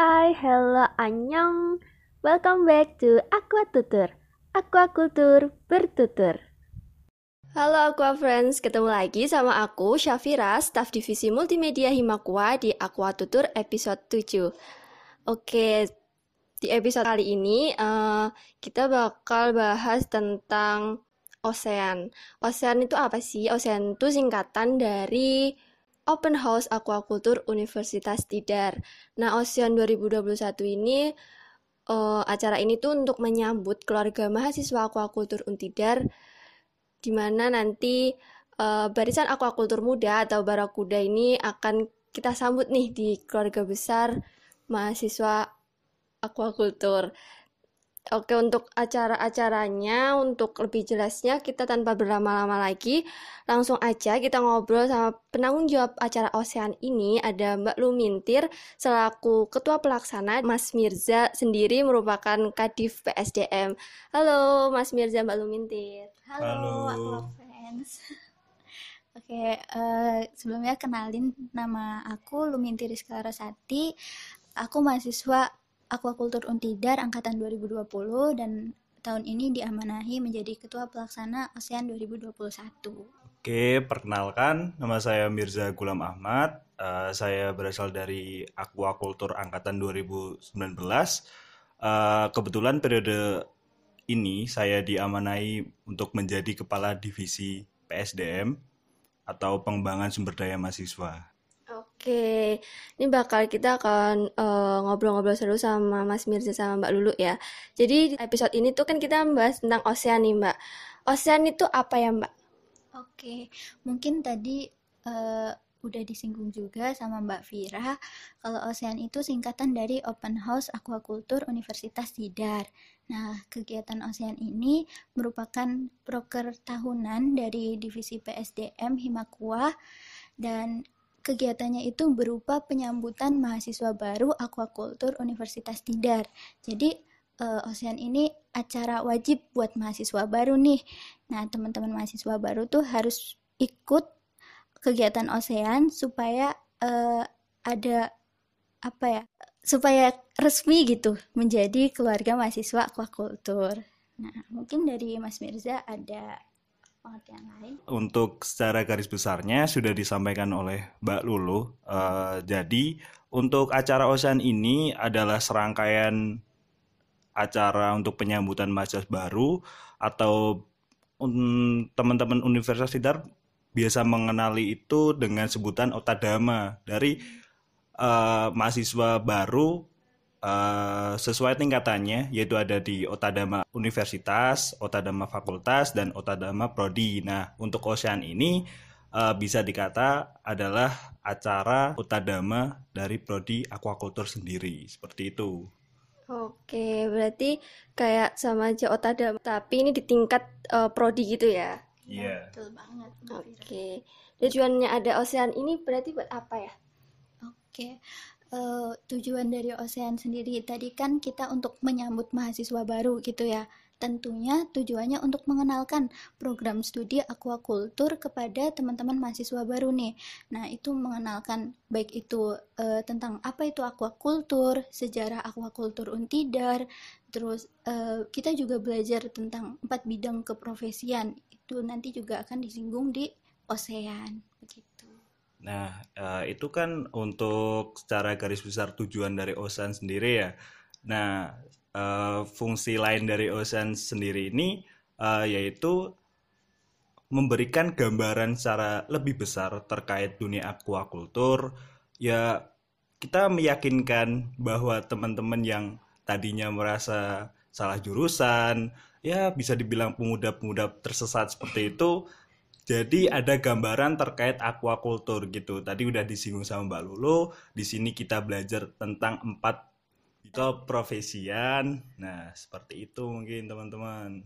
Hai, hello, annyeong. Welcome back to Aqua Tutur. Aquakultur bertutur. Halo Aqua Friends, ketemu lagi sama aku Syafira, staf divisi multimedia Himakua di Aqua Tutur episode 7. Oke, di episode kali ini uh, kita bakal bahas tentang ocean. Ocean itu apa sih? Ocean itu singkatan dari Open House Aquaculture Universitas Tidar. Nah, Ocean 2021 ini uh, acara ini tuh untuk menyambut keluarga mahasiswa Aquaculture Untidar di mana nanti uh, barisan aquaculture muda atau barakuda ini akan kita sambut nih di keluarga besar mahasiswa aquaculture. Oke, untuk acara-acaranya, untuk lebih jelasnya, kita tanpa berlama-lama lagi, langsung aja kita ngobrol sama penanggung jawab acara Ocean ini, ada Mbak Lumintir, selaku Ketua Pelaksana, Mas Mirza sendiri merupakan Kadif PSDM. Halo, Mas Mirza, Mbak Lumintir. Halo, Halo. fans. Oke, uh, sebelumnya kenalin nama aku Lumintir Rizka Rasati. Aku mahasiswa Aquaculture Untidar angkatan 2020 dan tahun ini diamanahi menjadi ketua pelaksana ASEAN 2021. Oke, perkenalkan nama saya Mirza Gulam Ahmad. Uh, saya berasal dari Aquaculture angkatan 2019. Uh, eh, kebetulan periode ini saya diamanahi untuk menjadi kepala divisi PSDM atau pengembangan sumber daya mahasiswa. Oke, ini bakal kita akan eh, ngobrol-ngobrol uh, seru sama Mas Mirza sama Mbak Lulu ya. Jadi episode ini tuh kan kita membahas tentang ocean nih Mbak. Ocean itu apa ya Mbak? Oke, mungkin tadi uh, udah disinggung juga sama Mbak Vira. Kalau ocean itu singkatan dari Open House Aquaculture Universitas Tidar. Nah, kegiatan ocean ini merupakan proker tahunan dari divisi PSDM Himakua dan kegiatannya itu berupa penyambutan mahasiswa baru aquaculture Universitas Tidar. Jadi uh, Ocean ini acara wajib buat mahasiswa baru nih. Nah, teman-teman mahasiswa baru tuh harus ikut kegiatan Ocean supaya uh, ada apa ya? Supaya resmi gitu menjadi keluarga mahasiswa aquaculture. Nah, mungkin dari Mas Mirza ada pengertian lain. Untuk secara garis besarnya sudah disampaikan oleh Mbak Lulu. Uh, jadi untuk acara OSAN ini adalah serangkaian acara untuk penyambutan mahasiswa baru atau teman-teman Universitas Tidar biasa mengenali itu dengan sebutan Otadama dari uh, mahasiswa baru uh, sesuai tingkatannya yaitu ada di Otadama Universitas, Otadama Fakultas dan Otadama Prodi. Nah, untuk Ocean ini uh, bisa dikata adalah acara Otadama dari Prodi Aquaculture sendiri. Seperti itu. Oke, berarti kayak sama aja Otadama, tapi ini di tingkat uh, prodi gitu ya? Iya. Yeah. Betul banget. Oke. Tujuannya ada Ocean ini berarti buat apa ya? Oke uh, tujuan dari Ocean sendiri tadi kan kita untuk menyambut mahasiswa baru gitu ya. Tentunya tujuannya untuk mengenalkan program studi aquaculture kepada teman-teman mahasiswa baru nih. Nah, itu mengenalkan baik itu uh, tentang apa itu aquaculture, sejarah aquaculture Untidar, terus uh, kita juga belajar tentang empat bidang keprofesian. Itu nanti juga akan disinggung di Ocean begitu. Nah, uh, itu kan untuk secara garis besar tujuan dari OSAN sendiri ya. Nah, uh, fungsi lain dari OSAN sendiri ini uh, yaitu memberikan gambaran secara lebih besar terkait dunia aquakultur. Ya, kita meyakinkan bahwa teman-teman yang tadinya merasa salah jurusan, ya bisa dibilang pemuda-pemuda tersesat seperti itu, jadi ada gambaran terkait aquaculture gitu. Tadi udah disinggung sama Mbak Lulu. Di sini kita belajar tentang empat itu profesian. Nah, seperti itu mungkin teman-teman.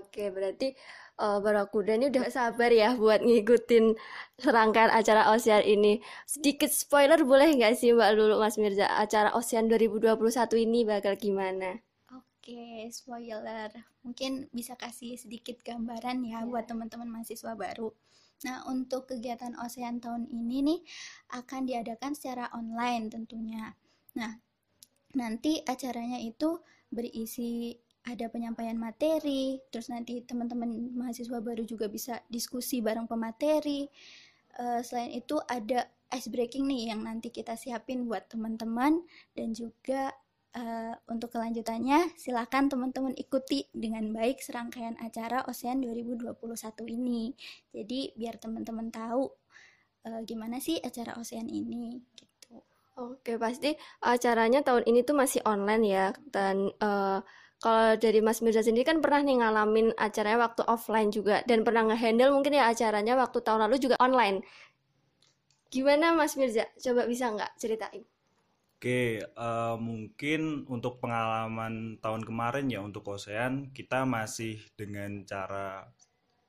Oke, berarti uh, Barakuda ini udah sabar ya buat ngikutin serangkaian acara Ocean ini. Sedikit spoiler boleh nggak sih Mbak Lulu, Mas Mirza, acara Ocean 2021 ini bakal gimana? Oke, spoiler. Mungkin bisa kasih sedikit gambaran ya yeah. buat teman-teman mahasiswa baru. Nah, untuk kegiatan OSEAN tahun ini nih akan diadakan secara online tentunya. Nah, nanti acaranya itu berisi ada penyampaian materi, terus nanti teman-teman mahasiswa baru juga bisa diskusi bareng pemateri. Uh, selain itu ada ice breaking nih yang nanti kita siapin buat teman-teman dan juga uh, untuk kelanjutannya silakan teman-teman ikuti dengan baik serangkaian acara OSEAN 2021 ini. Jadi biar teman-teman tahu uh, gimana sih acara ASEAN ini gitu. Oke, pasti acaranya tahun ini tuh masih online ya dan uh, kalau dari Mas Mirza sendiri kan pernah nih ngalamin acaranya waktu offline juga dan pernah ngehandle mungkin ya acaranya waktu tahun lalu juga online. Gimana Mas Mirza? Coba bisa nggak ceritain? Oke, uh, mungkin untuk pengalaman tahun kemarin ya untuk ASEAN kita masih dengan cara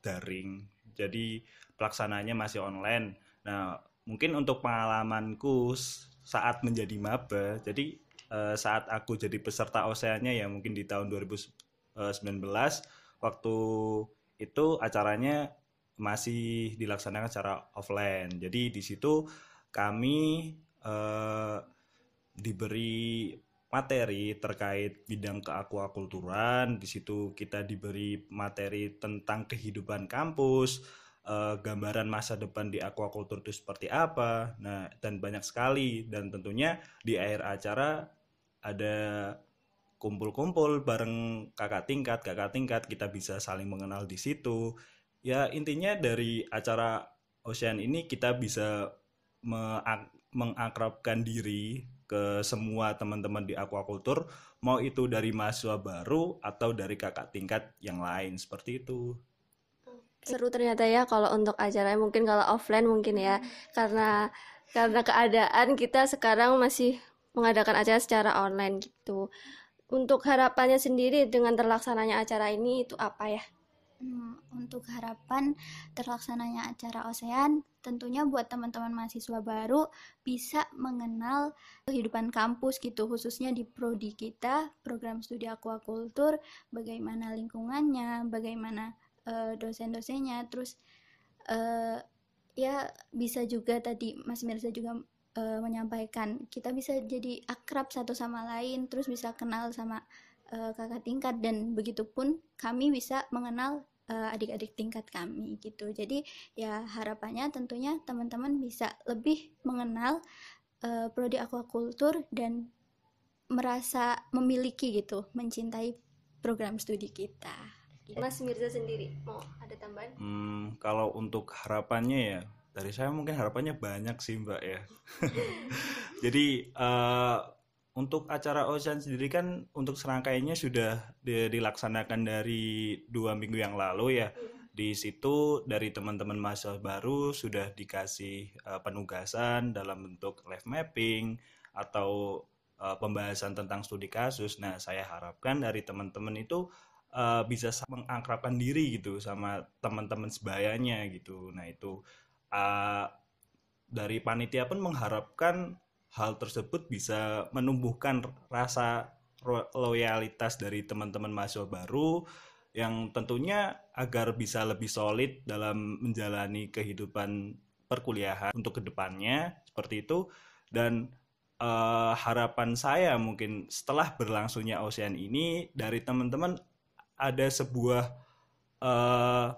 daring. Jadi pelaksananya masih online. Nah, mungkin untuk pengalamanku saat menjadi maba, jadi uh, saat aku jadi peserta OSEANnya ya mungkin di tahun 2019 waktu itu acaranya masih dilaksanakan secara offline. Jadi di situ kami uh, diberi materi terkait bidang keakuakulturan. Di situ kita diberi materi tentang kehidupan kampus, uh, gambaran masa depan di aquaculture itu seperti apa. Nah, dan banyak sekali dan tentunya di akhir acara ada kumpul-kumpul bareng kakak tingkat, kakak tingkat kita bisa saling mengenal di situ. Ya, intinya dari acara Ocean ini kita bisa mengakrabkan diri ke semua teman-teman di aquaculture mau itu dari mahasiswa baru atau dari kakak tingkat yang lain seperti itu. Seru ternyata ya kalau untuk acaranya mungkin kalau offline mungkin ya. Hmm. karena karena keadaan kita sekarang masih mengadakan acara secara online gitu. Untuk harapannya sendiri dengan terlaksananya acara ini itu apa ya? Hmm, untuk harapan terlaksananya acara ASEAN, tentunya buat teman-teman mahasiswa baru bisa mengenal kehidupan kampus gitu, khususnya di prodi kita, program studi aquaculture, bagaimana lingkungannya, bagaimana uh, dosen-dosennya terus uh, ya bisa juga tadi Mas Mirza juga uh, menyampaikan kita bisa jadi akrab satu sama lain terus bisa kenal sama kakak tingkat dan begitupun kami bisa mengenal adik-adik uh, tingkat kami gitu jadi ya harapannya tentunya teman-teman bisa lebih mengenal uh, prodi aquaculture dan merasa memiliki gitu mencintai program studi kita Mas Mirza sendiri mau ada tambahan? Hmm, kalau untuk harapannya ya dari saya mungkin harapannya banyak sih Mbak ya. Jadi uh, untuk acara Ocean sendiri kan untuk serangkaiannya sudah dilaksanakan dari dua minggu yang lalu ya. Hmm. Di situ dari teman-teman mahasiswa baru sudah dikasih uh, penugasan dalam bentuk live mapping atau uh, pembahasan tentang studi kasus. Nah, saya harapkan dari teman-teman itu uh, bisa mengakrabkan diri gitu sama teman-teman sebayanya gitu. Nah itu uh, dari panitia pun mengharapkan hal tersebut bisa menumbuhkan rasa loyalitas dari teman-teman mahasiswa baru yang tentunya agar bisa lebih solid dalam menjalani kehidupan perkuliahan untuk ke depannya seperti itu dan uh, harapan saya mungkin setelah berlangsungnya Ocean ini dari teman-teman ada sebuah uh,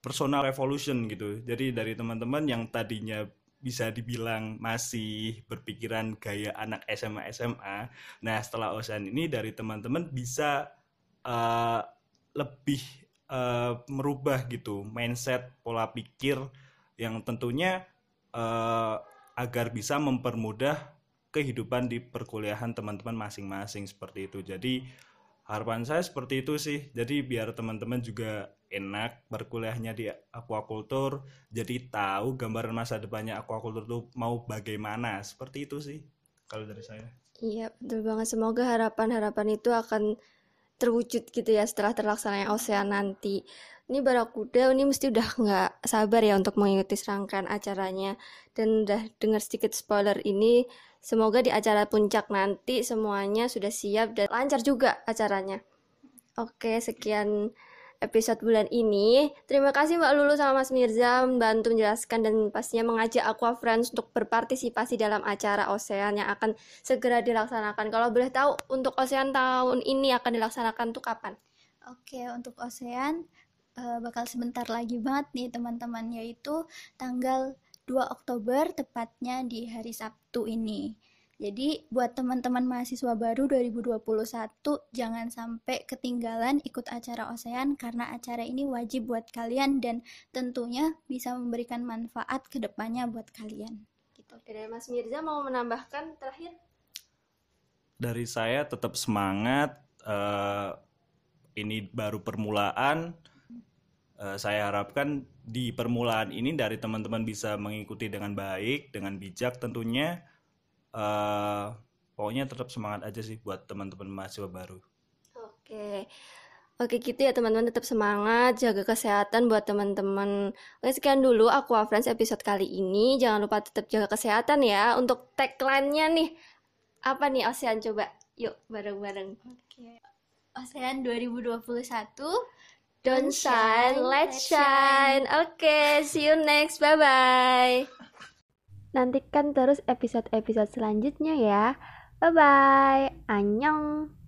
personal revolution gitu. Jadi dari teman-teman yang tadinya bisa dibilang masih berpikiran gaya anak SMA SMA. Nah setelah OSAN ini dari teman-teman bisa uh, lebih uh, merubah gitu mindset pola pikir yang tentunya uh, agar bisa mempermudah kehidupan di perkuliahan teman-teman masing-masing seperti itu. Jadi harapan saya seperti itu sih jadi biar teman-teman juga enak berkuliahnya di aquaculture jadi tahu gambaran masa depannya aquaculture itu mau bagaimana. Seperti itu sih kalau dari saya. Iya betul banget. Semoga harapan-harapan itu akan terwujud gitu ya setelah terlaksananya ocean nanti. Ini Barakuda ini mesti udah nggak sabar ya untuk mengikuti serangkaian acaranya. Dan udah dengar sedikit spoiler ini Semoga di acara puncak nanti semuanya sudah siap dan lancar juga acaranya. Oke, sekian episode bulan ini. Terima kasih Mbak Lulu sama Mas Mirza membantu menjelaskan dan pastinya mengajak Aqua Friends untuk berpartisipasi dalam acara Ocean yang akan segera dilaksanakan. Kalau boleh tahu untuk Ocean tahun ini akan dilaksanakan tuh kapan? Oke, untuk Ocean uh, bakal sebentar lagi banget nih teman-teman yaitu tanggal 2 Oktober tepatnya di hari Sabtu ini. Jadi buat teman-teman mahasiswa baru 2021 jangan sampai ketinggalan ikut acara OSEAN karena acara ini wajib buat kalian dan tentunya bisa memberikan manfaat ke depannya buat kalian. Gitu. Oke, dari Mas Mirza mau menambahkan terakhir? Dari saya tetap semangat. Uh, ini baru permulaan. Uh, saya harapkan di permulaan ini dari teman-teman bisa mengikuti dengan baik, dengan bijak tentunya uh, pokoknya tetap semangat aja sih buat teman-teman mahasiswa baru. Oke. Oke gitu ya teman-teman tetap semangat, jaga kesehatan buat teman-teman. Oke sekian dulu Aqua Friends episode kali ini. Jangan lupa tetap jaga kesehatan ya. Untuk tagline-nya nih, apa nih Ocean coba? Yuk bareng-bareng. Oke. Ocean 2021 Don't shine, let's shine. Oke, okay, see you next. Bye bye. Nantikan terus episode-episode selanjutnya ya. Bye bye. Annyeong.